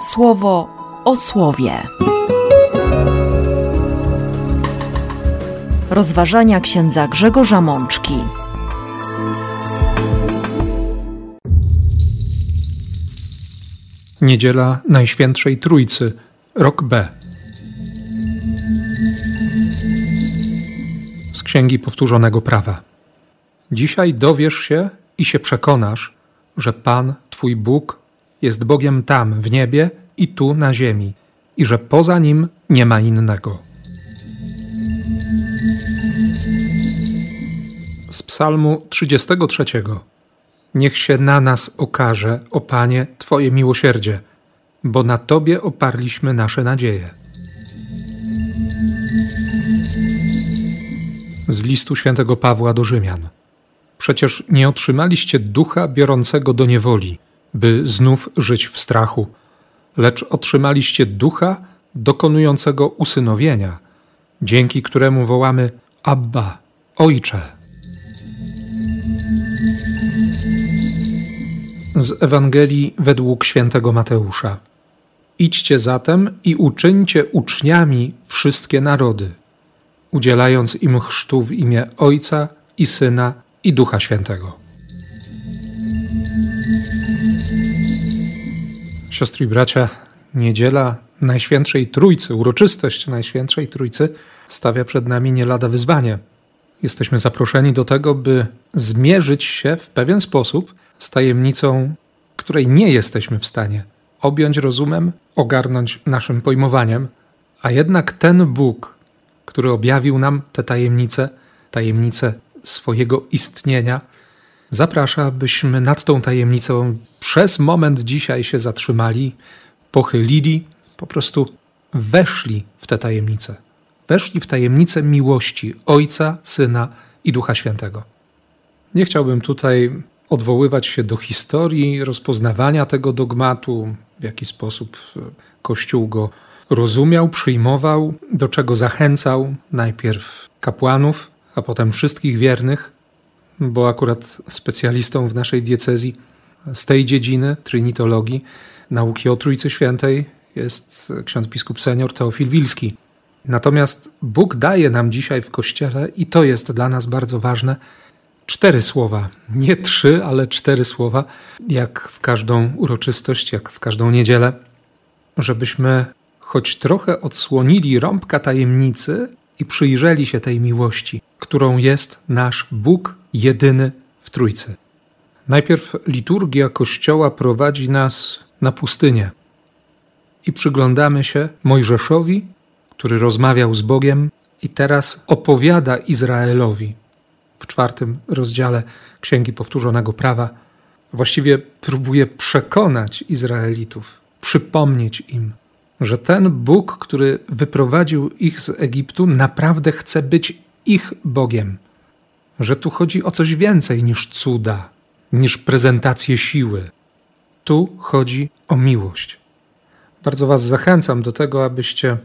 słowo o słowie. Rozważania księdza Grzegorza Mączki. Niedziela Najświętszej Trójcy, rok B. Z Księgi Powtórzonego Prawa. Dzisiaj dowiesz się i się przekonasz, że Pan, Twój Bóg, jest Bogiem tam, w niebie i tu na ziemi, i że poza Nim nie ma innego. Z Psalmu 33. Niech się na nas okaże, o Panie, Twoje miłosierdzie, bo na Tobie oparliśmy nasze nadzieje. Z listu świętego Pawła do Rzymian. Przecież nie otrzymaliście ducha biorącego do niewoli, by znów żyć w strachu, lecz otrzymaliście ducha dokonującego usynowienia, dzięki któremu wołamy Abba, Ojcze. Z Ewangelii według świętego Mateusza. Idźcie zatem i uczyńcie uczniami wszystkie narody, udzielając im chrztu w imię Ojca i Syna i Ducha Świętego. Siostry i bracia, niedziela Najświętszej Trójcy, uroczystość Najświętszej Trójcy stawia przed nami nie lada wyzwanie. Jesteśmy zaproszeni do tego, by zmierzyć się w pewien sposób z tajemnicą, której nie jesteśmy w stanie objąć rozumem, ogarnąć naszym pojmowaniem, a jednak ten Bóg, który objawił nam te tajemnice, tajemnice swojego istnienia, zaprasza, byśmy nad tą tajemnicą przez moment dzisiaj się zatrzymali, pochylili, po prostu weszli w tę tajemnicę. Weszli w tajemnicę miłości Ojca, Syna i Ducha Świętego. Nie chciałbym tutaj odwoływać się do historii rozpoznawania tego dogmatu, w jaki sposób Kościół go rozumiał, przyjmował, do czego zachęcał najpierw kapłanów, a potem wszystkich wiernych, bo akurat specjalistą w naszej diecezji z tej dziedziny, trinitologii, nauki o Trójcy Świętej jest ksiądz biskup senior Teofil Wilski. Natomiast Bóg daje nam dzisiaj w Kościele, i to jest dla nas bardzo ważne, cztery słowa. Nie trzy, ale cztery słowa, jak w każdą uroczystość, jak w każdą niedzielę, żebyśmy choć trochę odsłonili rąbka tajemnicy i przyjrzeli się tej miłości, którą jest nasz Bóg jedyny w Trójcy. Najpierw liturgia Kościoła prowadzi nas na pustynię i przyglądamy się Mojżeszowi, który rozmawiał z Bogiem i teraz opowiada Izraelowi w czwartym rozdziale Księgi Powtórzonego Prawa. Właściwie próbuje przekonać Izraelitów, przypomnieć im, że ten Bóg, który wyprowadził ich z Egiptu, naprawdę chce być ich Bogiem. Że tu chodzi o coś więcej niż cuda, niż prezentację siły. Tu chodzi o miłość. Bardzo Was zachęcam do tego, abyście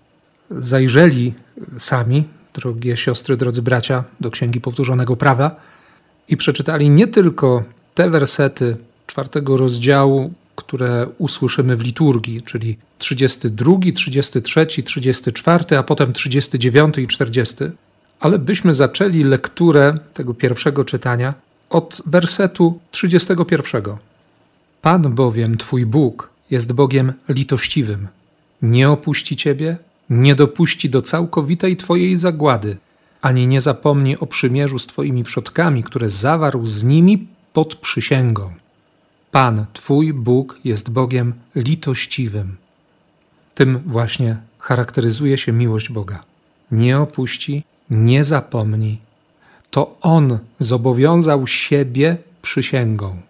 zajrzeli sami, drogie siostry, drodzy bracia, do Księgi Powtórzonego Prawa i przeczytali nie tylko te wersety czwartego rozdziału, które usłyszymy w liturgii, czyli 32, 33, 34, a potem 39 i 40, ale byśmy zaczęli lekturę tego pierwszego czytania od wersetu 31. Pan bowiem, Twój Bóg, jest Bogiem litościwym. Nie opuści Ciebie, nie dopuści do całkowitej Twojej zagłady, ani nie zapomni o przymierzu z Twoimi przodkami, które zawarł z nimi pod przysięgą. Pan, Twój Bóg, jest Bogiem litościwym. Tym właśnie charakteryzuje się miłość Boga. Nie opuści, nie zapomni. To On zobowiązał siebie przysięgą.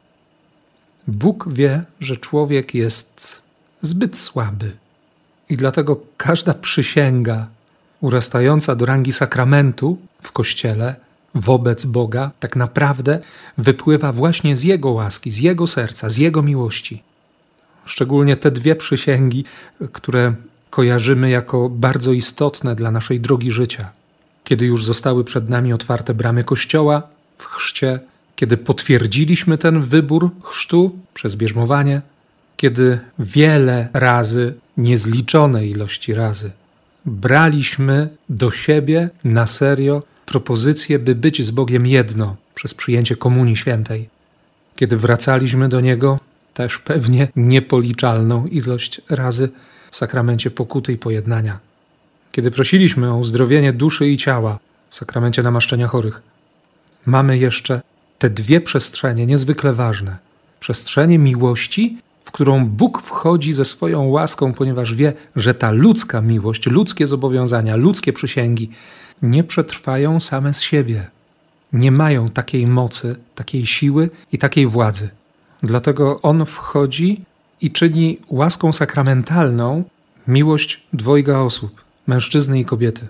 Bóg wie, że człowiek jest zbyt słaby. I dlatego każda przysięga urastająca do rangi sakramentu w kościele wobec Boga tak naprawdę wypływa właśnie z Jego łaski, z Jego serca, z Jego miłości. Szczególnie te dwie przysięgi, które kojarzymy jako bardzo istotne dla naszej drogi życia. Kiedy już zostały przed nami otwarte bramy Kościoła w chrzcie, kiedy potwierdziliśmy ten wybór chrztu przez bierzmowanie, kiedy wiele razy, niezliczone ilości razy, braliśmy do siebie na serio propozycję, by być z Bogiem jedno przez przyjęcie Komunii Świętej. Kiedy wracaliśmy do Niego, też pewnie niepoliczalną ilość razy w sakramencie pokuty i pojednania. Kiedy prosiliśmy o uzdrowienie duszy i ciała w sakramencie namaszczenia chorych, mamy jeszcze te dwie przestrzenie niezwykle ważne. Przestrzenie miłości, w którą Bóg wchodzi ze swoją łaską, ponieważ wie, że ta ludzka miłość, ludzkie zobowiązania, ludzkie przysięgi nie przetrwają same z siebie. Nie mają takiej mocy, takiej siły i takiej władzy. Dlatego On wchodzi i czyni łaską sakramentalną miłość dwojga osób, mężczyzny i kobiety.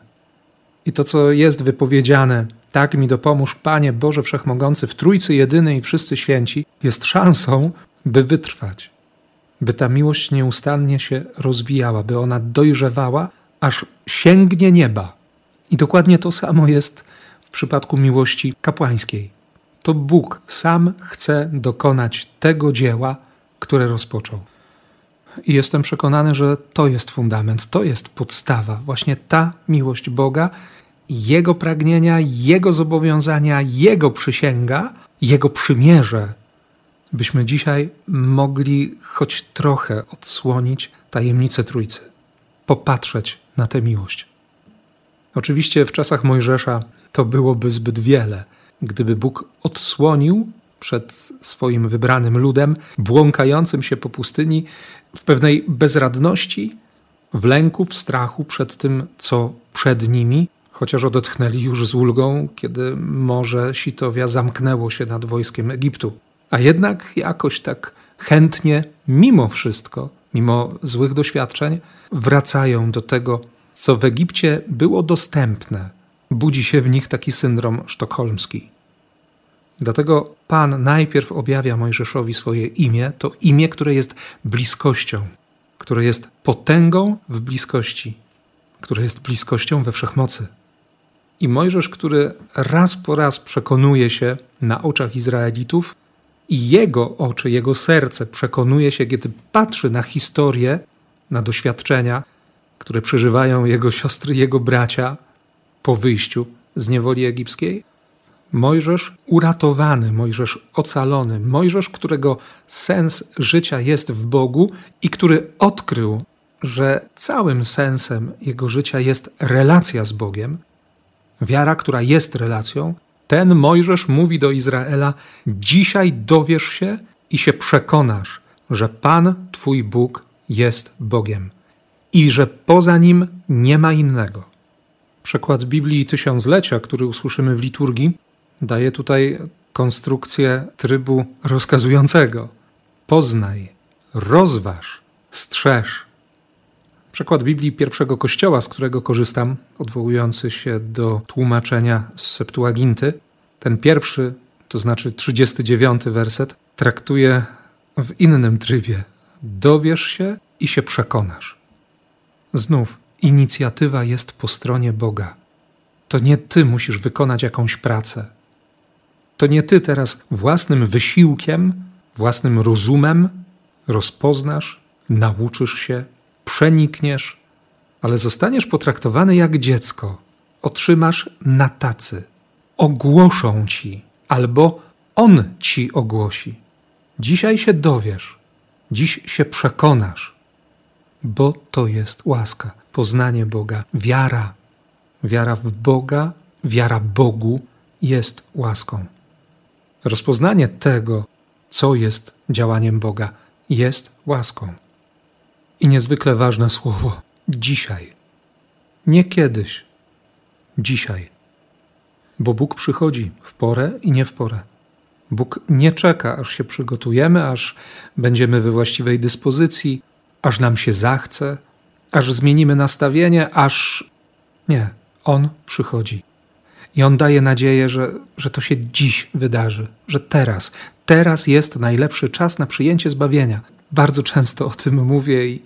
I to, co jest wypowiedziane, tak mi dopomóż, Panie Boże Wszechmogący, w Trójcy Jedynej i wszyscy święci, jest szansą, by wytrwać, by ta miłość nieustannie się rozwijała, by ona dojrzewała, aż sięgnie nieba. I dokładnie to samo jest w przypadku miłości kapłańskiej. To Bóg sam chce dokonać tego dzieła, które rozpoczął. I jestem przekonany, że to jest fundament, to jest podstawa, właśnie ta miłość Boga, Jego pragnienia, Jego zobowiązania, Jego przysięga, Jego przymierze, byśmy dzisiaj mogli choć trochę odsłonić tajemnicę Trójcy, popatrzeć na tę miłość. Oczywiście w czasach Mojżesza to byłoby zbyt wiele, gdyby Bóg odsłonił przed swoim wybranym ludem, błąkającym się po pustyni w pewnej bezradności, w lęku, w strachu przed tym, co przed nimi, chociaż odetchnęli już z ulgą, kiedy morze Sitowia zamknęło się nad wojskiem Egiptu. A jednak jakoś tak chętnie, mimo wszystko, mimo złych doświadczeń, wracają do tego, co w Egipcie było dostępne. Budzi się w nich taki syndrom sztokholmski. Dlatego Pan najpierw objawia Mojżeszowi swoje imię, to imię, które jest bliskością, które jest potęgą w bliskości, które jest bliskością we wszechmocy. I Mojżesz, który raz po raz przekonuje się na oczach Izraelitów, i jego oczy, jego serce przekonuje się, kiedy patrzy na historię, na doświadczenia, które przeżywają jego siostry, jego bracia po wyjściu z niewoli egipskiej, Mojżesz uratowany, Mojżesz ocalony, Mojżesz, którego sens życia jest w Bogu i który odkrył, że całym sensem jego życia jest relacja z Bogiem, wiara, która jest relacją, ten Mojżesz mówi do Izraela: Dzisiaj dowiesz się i się przekonasz, że Pan, Twój Bóg, jest Bogiem i że poza nim nie ma innego. Przekład Biblii Tysiąclecia, który usłyszymy w liturgii, daje tutaj konstrukcję trybu rozkazującego. Poznaj, rozważ, strzeż. Przekład Biblii pierwszego kościoła, z którego korzystam, odwołujący się do tłumaczenia z Septuaginty, ten pierwszy, to znaczy 39 werset, traktuje w innym trybie. Dowiesz się i się przekonasz. Znów inicjatywa jest po stronie Boga. To nie ty musisz wykonać jakąś pracę, to nie ty teraz własnym wysiłkiem, własnym rozumem rozpoznasz, nauczysz się, przenikniesz, ale zostaniesz potraktowany jak dziecko. Otrzymasz na tacy. Ogłoszą ci, albo on ci ogłosi. Dzisiaj się dowiesz, dziś się przekonasz, bo to jest łaska, poznanie Boga, wiara. Wiara w Boga, wiara Bogu jest łaską. Rozpoznanie tego, co jest działaniem Boga, jest łaską. I niezwykle ważne słowo dzisiaj. Nie kiedyś, dzisiaj. Bo Bóg przychodzi w porę i nie w porę. Bóg nie czeka, aż się przygotujemy, aż będziemy we właściwej dyspozycji, aż nam się zachce, aż zmienimy nastawienie, aż. Nie, On przychodzi. I on daje nadzieję, że, że to się dziś wydarzy, że teraz, teraz jest najlepszy czas na przyjęcie zbawienia. Bardzo często o tym mówię i,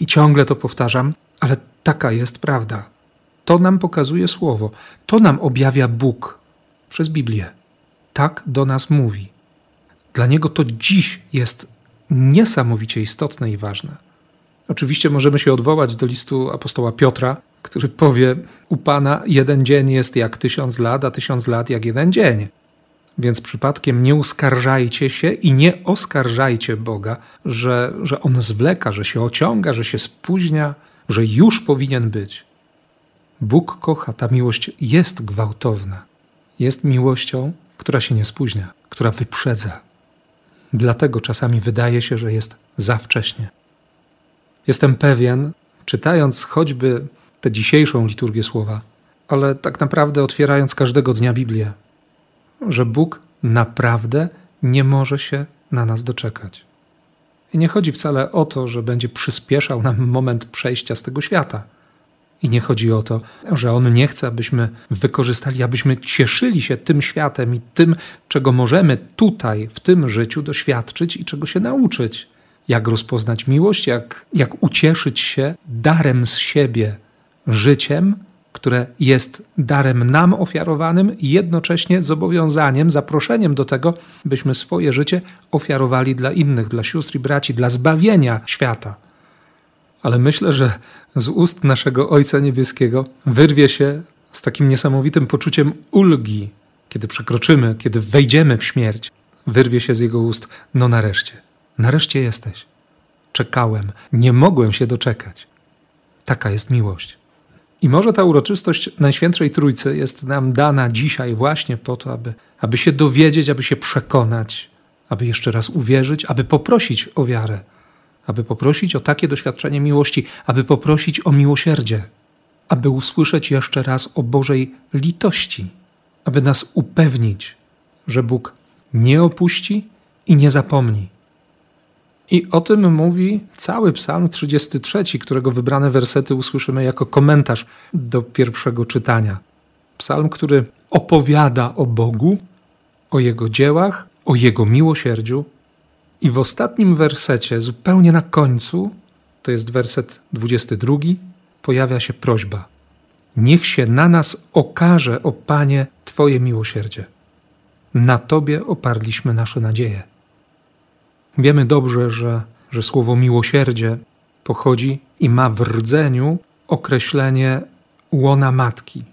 i ciągle to powtarzam, ale taka jest prawda. To nam pokazuje Słowo, to nam objawia Bóg przez Biblię. Tak do nas mówi. Dla Niego to dziś jest niesamowicie istotne i ważne. Oczywiście możemy się odwołać do listu apostoła Piotra, który powie: U Pana jeden dzień jest jak tysiąc lat, a tysiąc lat jak jeden dzień. Więc przypadkiem nie uskarżajcie się i nie oskarżajcie Boga, że, że On zwleka, że się ociąga, że się spóźnia, że już powinien być. Bóg kocha, ta miłość jest gwałtowna. Jest miłością, która się nie spóźnia, która wyprzedza. Dlatego czasami wydaje się, że jest za wcześnie. Jestem pewien, czytając choćby tę dzisiejszą liturgię słowa, ale tak naprawdę otwierając każdego dnia Biblię, że Bóg naprawdę nie może się na nas doczekać. I nie chodzi wcale o to, że będzie przyspieszał nam moment przejścia z tego świata. I nie chodzi o to, że On nie chce, abyśmy wykorzystali, abyśmy cieszyli się tym światem i tym, czego możemy tutaj, w tym życiu doświadczyć i czego się nauczyć. Jak rozpoznać miłość, jak, jak ucieszyć się darem z siebie, życiem, które jest darem nam ofiarowanym i jednocześnie zobowiązaniem, zaproszeniem do tego, byśmy swoje życie ofiarowali dla innych, dla sióstr i braci, dla zbawienia świata. Ale myślę, że z ust naszego Ojca Niebieskiego wyrwie się z takim niesamowitym poczuciem ulgi, kiedy przekroczymy, kiedy wejdziemy w śmierć. Wyrwie się z jego ust: No nareszcie, nareszcie jesteś. Czekałem, nie mogłem się doczekać. Taka jest miłość. I może ta uroczystość Najświętszej Trójcy jest nam dana dzisiaj właśnie po to, aby, aby się dowiedzieć, aby się przekonać, aby jeszcze raz uwierzyć, aby poprosić o wiarę, aby poprosić o takie doświadczenie miłości, aby poprosić o miłosierdzie, aby usłyszeć jeszcze raz o Bożej litości, aby nas upewnić, że Bóg nie opuści i nie zapomni i o tym mówi cały Psalm 33, którego wybrane wersety usłyszymy jako komentarz do pierwszego czytania. Psalm, który opowiada o Bogu, o Jego dziełach, o Jego miłosierdziu. I w ostatnim wersecie, zupełnie na końcu, to jest werset 22, pojawia się prośba. Niech się na nas okaże, o Panie, Twoje miłosierdzie. Na Tobie oparliśmy nasze nadzieje. Wiemy dobrze, że, że słowo miłosierdzie pochodzi i ma w rdzeniu określenie łona matki.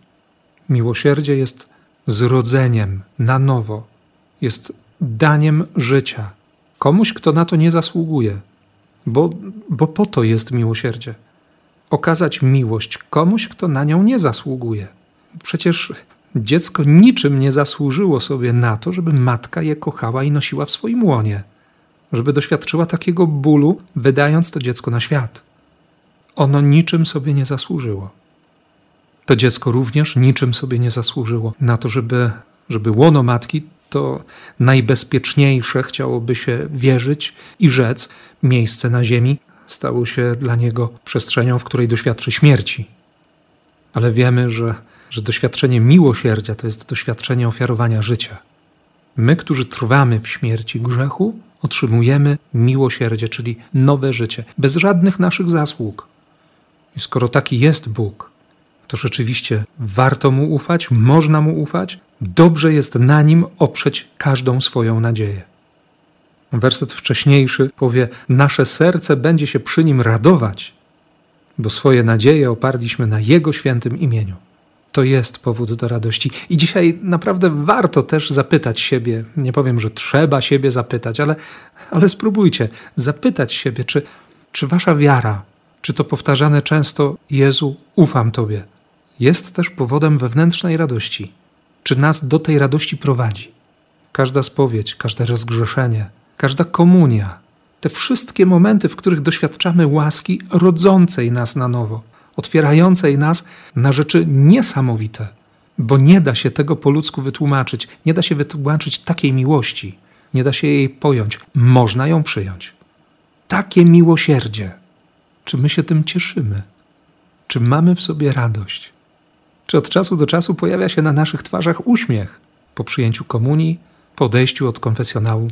Miłosierdzie jest zrodzeniem na nowo, jest daniem życia komuś, kto na to nie zasługuje, bo, bo po to jest miłosierdzie. Okazać miłość komuś, kto na nią nie zasługuje. Przecież dziecko niczym nie zasłużyło sobie na to, żeby matka je kochała i nosiła w swoim łonie żeby doświadczyła takiego bólu, wydając to dziecko na świat. Ono niczym sobie nie zasłużyło. To dziecko również niczym sobie nie zasłużyło na to, żeby, żeby łono matki to najbezpieczniejsze, chciałoby się wierzyć i rzec, miejsce na ziemi stało się dla niego przestrzenią, w której doświadczy śmierci. Ale wiemy, że, że doświadczenie miłosierdzia to jest doświadczenie ofiarowania życia. My, którzy trwamy w śmierci grzechu, otrzymujemy miłosierdzie, czyli nowe życie, bez żadnych naszych zasług. I skoro taki jest Bóg, to rzeczywiście warto mu ufać, można mu ufać, dobrze jest na nim oprzeć każdą swoją nadzieję. Werset wcześniejszy powie: Nasze serce będzie się przy nim radować, bo swoje nadzieje oparliśmy na Jego świętym imieniu to jest powód do radości. I dzisiaj naprawdę warto też zapytać siebie, nie powiem, że trzeba siebie zapytać, ale, ale spróbujcie zapytać siebie, czy, czy wasza wiara, czy to powtarzane często Jezu, ufam Tobie, jest też powodem wewnętrznej radości. Czy nas do tej radości prowadzi? Każda spowiedź, każde rozgrzeszenie, każda komunia, te wszystkie momenty, w których doświadczamy łaski rodzącej nas na nowo otwierającej nas na rzeczy niesamowite, bo nie da się tego po ludzku wytłumaczyć, nie da się wytłumaczyć takiej miłości, nie da się jej pojąć, można ją przyjąć. Takie miłosierdzie. Czy my się tym cieszymy? Czy mamy w sobie radość? Czy od czasu do czasu pojawia się na naszych twarzach uśmiech po przyjęciu komunii, po odejściu od konfesjonału,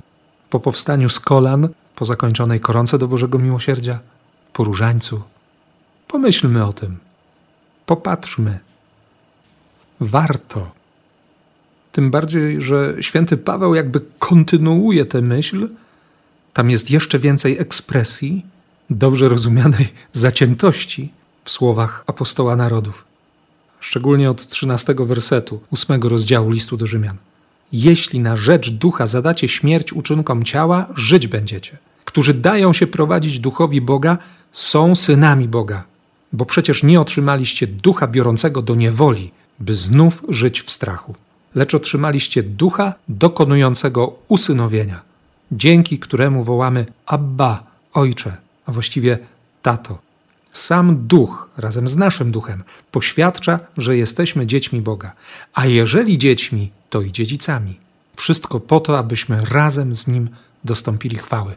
po powstaniu z kolan, po zakończonej koronce do Bożego Miłosierdzia, po różańcu, Pomyślmy o tym. Popatrzmy. Warto. Tym bardziej, że święty Paweł jakby kontynuuje tę myśl tam jest jeszcze więcej ekspresji, dobrze rozumianej zaciętości w słowach apostoła narodów. Szczególnie od 13 wersetu, 8 rozdziału listu do Rzymian. Jeśli na rzecz ducha zadacie śmierć uczynkom ciała, żyć będziecie. Którzy dają się prowadzić duchowi Boga, są synami Boga, bo przecież nie otrzymaliście ducha biorącego do niewoli, by znów żyć w strachu, lecz otrzymaliście ducha dokonującego usynowienia, dzięki któremu wołamy Abba, Ojcze, a właściwie Tato. Sam duch razem z naszym duchem poświadcza, że jesteśmy dziećmi Boga, a jeżeli dziećmi, to i dziedzicami. Wszystko po to, abyśmy razem z Nim dostąpili chwały.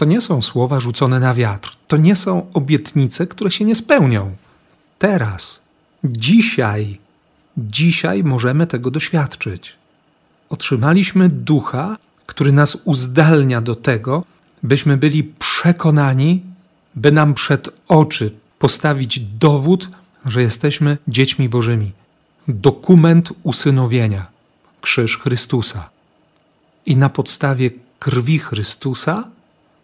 To nie są słowa rzucone na wiatr, to nie są obietnice, które się nie spełnią. Teraz, dzisiaj, dzisiaj możemy tego doświadczyć. Otrzymaliśmy ducha, który nas uzdalnia do tego, byśmy byli przekonani, by nam przed oczy postawić dowód, że jesteśmy dziećmi Bożymi. Dokument usynowienia krzyż Chrystusa. I na podstawie krwi Chrystusa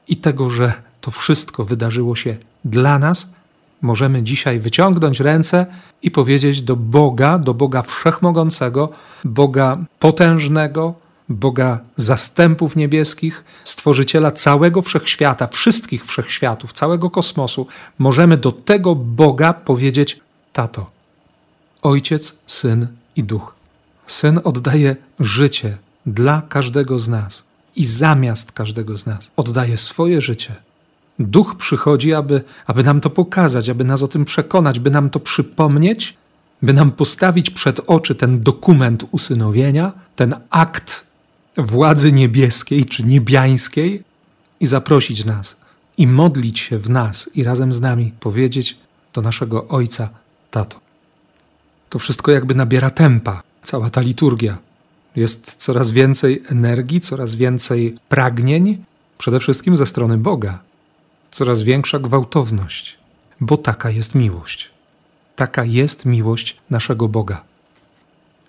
i tego, że to wszystko wydarzyło się dla nas, możemy dzisiaj wyciągnąć ręce i powiedzieć do Boga, do Boga Wszechmogącego, Boga potężnego, Boga zastępów niebieskich, stworzyciela całego wszechświata, wszystkich wszechświatów, całego kosmosu, możemy do tego Boga powiedzieć: Tato, Ojciec, Syn i Duch. Syn oddaje życie dla każdego z nas i zamiast każdego z nas oddaje swoje życie. Duch przychodzi, aby, aby nam to pokazać, aby nas o tym przekonać, by nam to przypomnieć, by nam postawić przed oczy ten dokument usynowienia, ten akt władzy niebieskiej czy niebiańskiej i zaprosić nas i modlić się w nas i razem z nami powiedzieć do naszego Ojca, Tato. To wszystko jakby nabiera tempa, cała ta liturgia. Jest coraz więcej energii, coraz więcej pragnień, przede wszystkim ze strony Boga. Coraz większa gwałtowność, bo taka jest miłość. Taka jest miłość naszego Boga.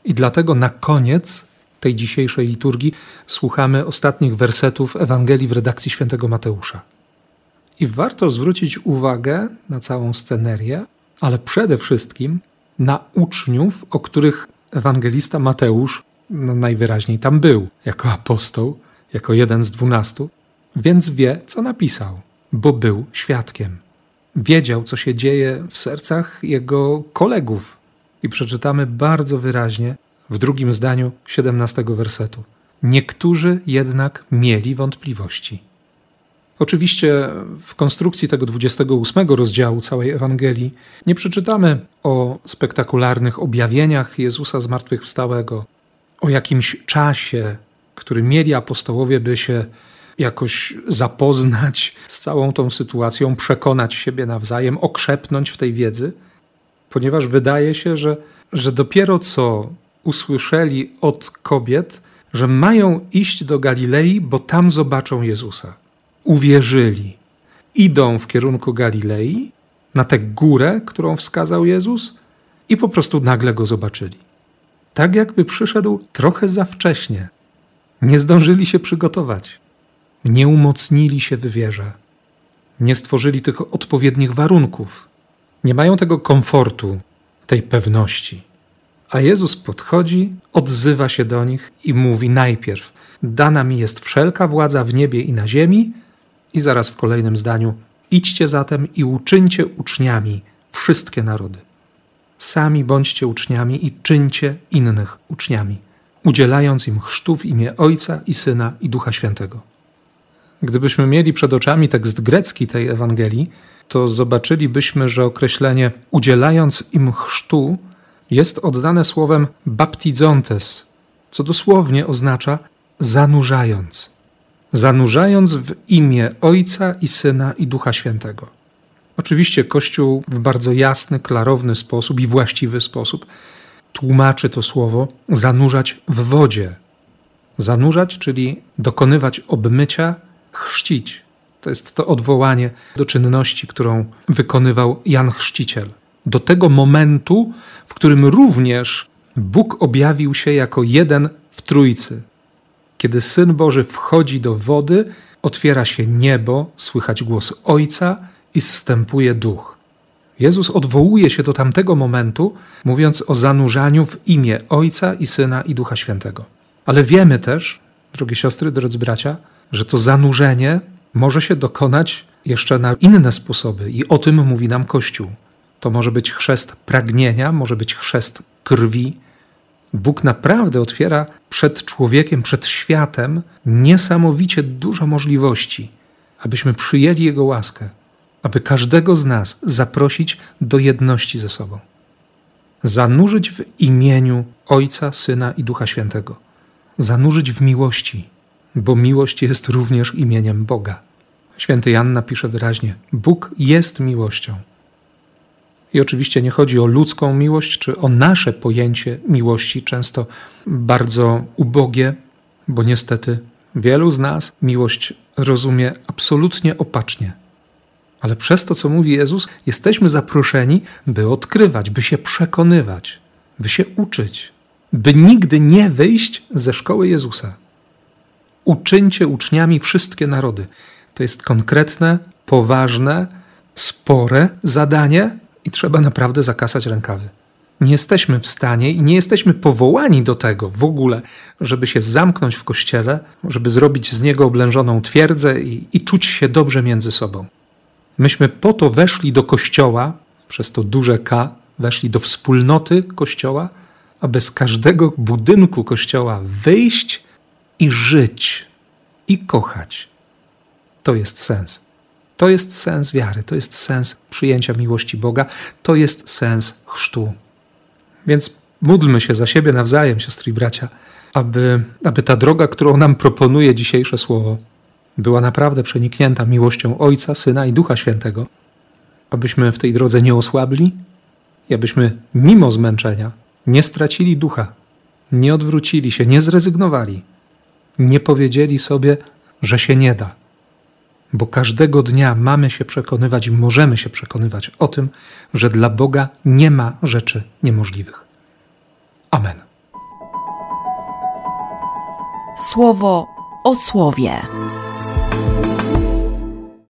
I dlatego na koniec tej dzisiejszej liturgii słuchamy ostatnich wersetów Ewangelii w redakcji świętego Mateusza. I warto zwrócić uwagę na całą scenerię, ale przede wszystkim na uczniów, o których ewangelista Mateusz no, najwyraźniej tam był, jako apostoł, jako jeden z dwunastu, więc wie, co napisał, bo był świadkiem. Wiedział, co się dzieje w sercach jego kolegów. I przeczytamy bardzo wyraźnie w drugim zdaniu 17 wersetu. Niektórzy jednak mieli wątpliwości. Oczywiście w konstrukcji tego 28 rozdziału całej Ewangelii nie przeczytamy o spektakularnych objawieniach Jezusa zmartwychwstałego, o jakimś czasie, który mieli apostołowie, by się jakoś zapoznać z całą tą sytuacją, przekonać siebie nawzajem, okrzepnąć w tej wiedzy, ponieważ wydaje się, że, że dopiero co usłyszeli od kobiet, że mają iść do Galilei, bo tam zobaczą Jezusa. Uwierzyli. Idą w kierunku Galilei, na tę górę, którą wskazał Jezus, i po prostu nagle go zobaczyli. Tak jakby przyszedł trochę za wcześnie. Nie zdążyli się przygotować. Nie umocnili się w wierze. Nie stworzyli tych odpowiednich warunków. Nie mają tego komfortu, tej pewności. A Jezus podchodzi, odzywa się do nich i mówi najpierw: Dana mi jest wszelka władza w niebie i na ziemi, i zaraz w kolejnym zdaniu: Idźcie zatem i uczyńcie uczniami wszystkie narody. Sami bądźcie uczniami i czyńcie innych uczniami, udzielając im chrztu w imię Ojca i Syna i Ducha Świętego. Gdybyśmy mieli przed oczami tekst grecki tej Ewangelii, to zobaczylibyśmy, że określenie udzielając im chrztu jest oddane słowem baptizontes, co dosłownie oznacza zanurzając. Zanurzając w imię Ojca i Syna i Ducha Świętego. Oczywiście Kościół w bardzo jasny, klarowny sposób i właściwy sposób tłumaczy to słowo zanurzać w wodzie. Zanurzać, czyli dokonywać obmycia, chrzcić. To jest to odwołanie do czynności, którą wykonywał Jan Chrzciciel do tego momentu, w którym również Bóg objawił się jako jeden w Trójcy. Kiedy Syn Boży wchodzi do wody, otwiera się niebo, słychać głos Ojca i zstępuje duch. Jezus odwołuje się do tamtego momentu, mówiąc o zanurzaniu w imię Ojca i Syna i Ducha Świętego. Ale wiemy też, drogie siostry, drodzy bracia, że to zanurzenie może się dokonać jeszcze na inne sposoby i o tym mówi nam Kościół. To może być chrzest pragnienia, może być chrzest krwi. Bóg naprawdę otwiera przed człowiekiem, przed światem niesamowicie dużo możliwości, abyśmy przyjęli Jego łaskę, aby każdego z nas zaprosić do jedności ze sobą. Zanurzyć w imieniu Ojca, Syna i Ducha Świętego. Zanurzyć w miłości, bo miłość jest również imieniem Boga. Święty Jan napisze wyraźnie: Bóg jest miłością. I oczywiście nie chodzi o ludzką miłość, czy o nasze pojęcie miłości, często bardzo ubogie, bo niestety wielu z nas miłość rozumie absolutnie opacznie. Ale przez to, co mówi Jezus, jesteśmy zaproszeni, by odkrywać, by się przekonywać, by się uczyć, by nigdy nie wyjść ze szkoły Jezusa. Uczyńcie uczniami wszystkie narody. To jest konkretne, poważne, spore zadanie i trzeba naprawdę zakasać rękawy. Nie jesteśmy w stanie i nie jesteśmy powołani do tego w ogóle, żeby się zamknąć w kościele, żeby zrobić z niego oblężoną twierdzę i, i czuć się dobrze między sobą. Myśmy po to weszli do kościoła, przez to duże K, weszli do wspólnoty kościoła, aby z każdego budynku kościoła wyjść i żyć i kochać. To jest sens. To jest sens wiary, to jest sens przyjęcia miłości Boga, to jest sens chrztu. Więc módlmy się za siebie nawzajem, siostry i bracia, aby, aby ta droga, którą nam proponuje dzisiejsze słowo, była naprawdę przeniknięta miłością Ojca, Syna i Ducha Świętego, abyśmy w tej drodze nie osłabli i abyśmy mimo zmęczenia nie stracili ducha, nie odwrócili się, nie zrezygnowali, nie powiedzieli sobie, że się nie da bo każdego dnia mamy się przekonywać i możemy się przekonywać o tym, że dla Boga nie ma rzeczy niemożliwych. Amen. Słowo o słowie.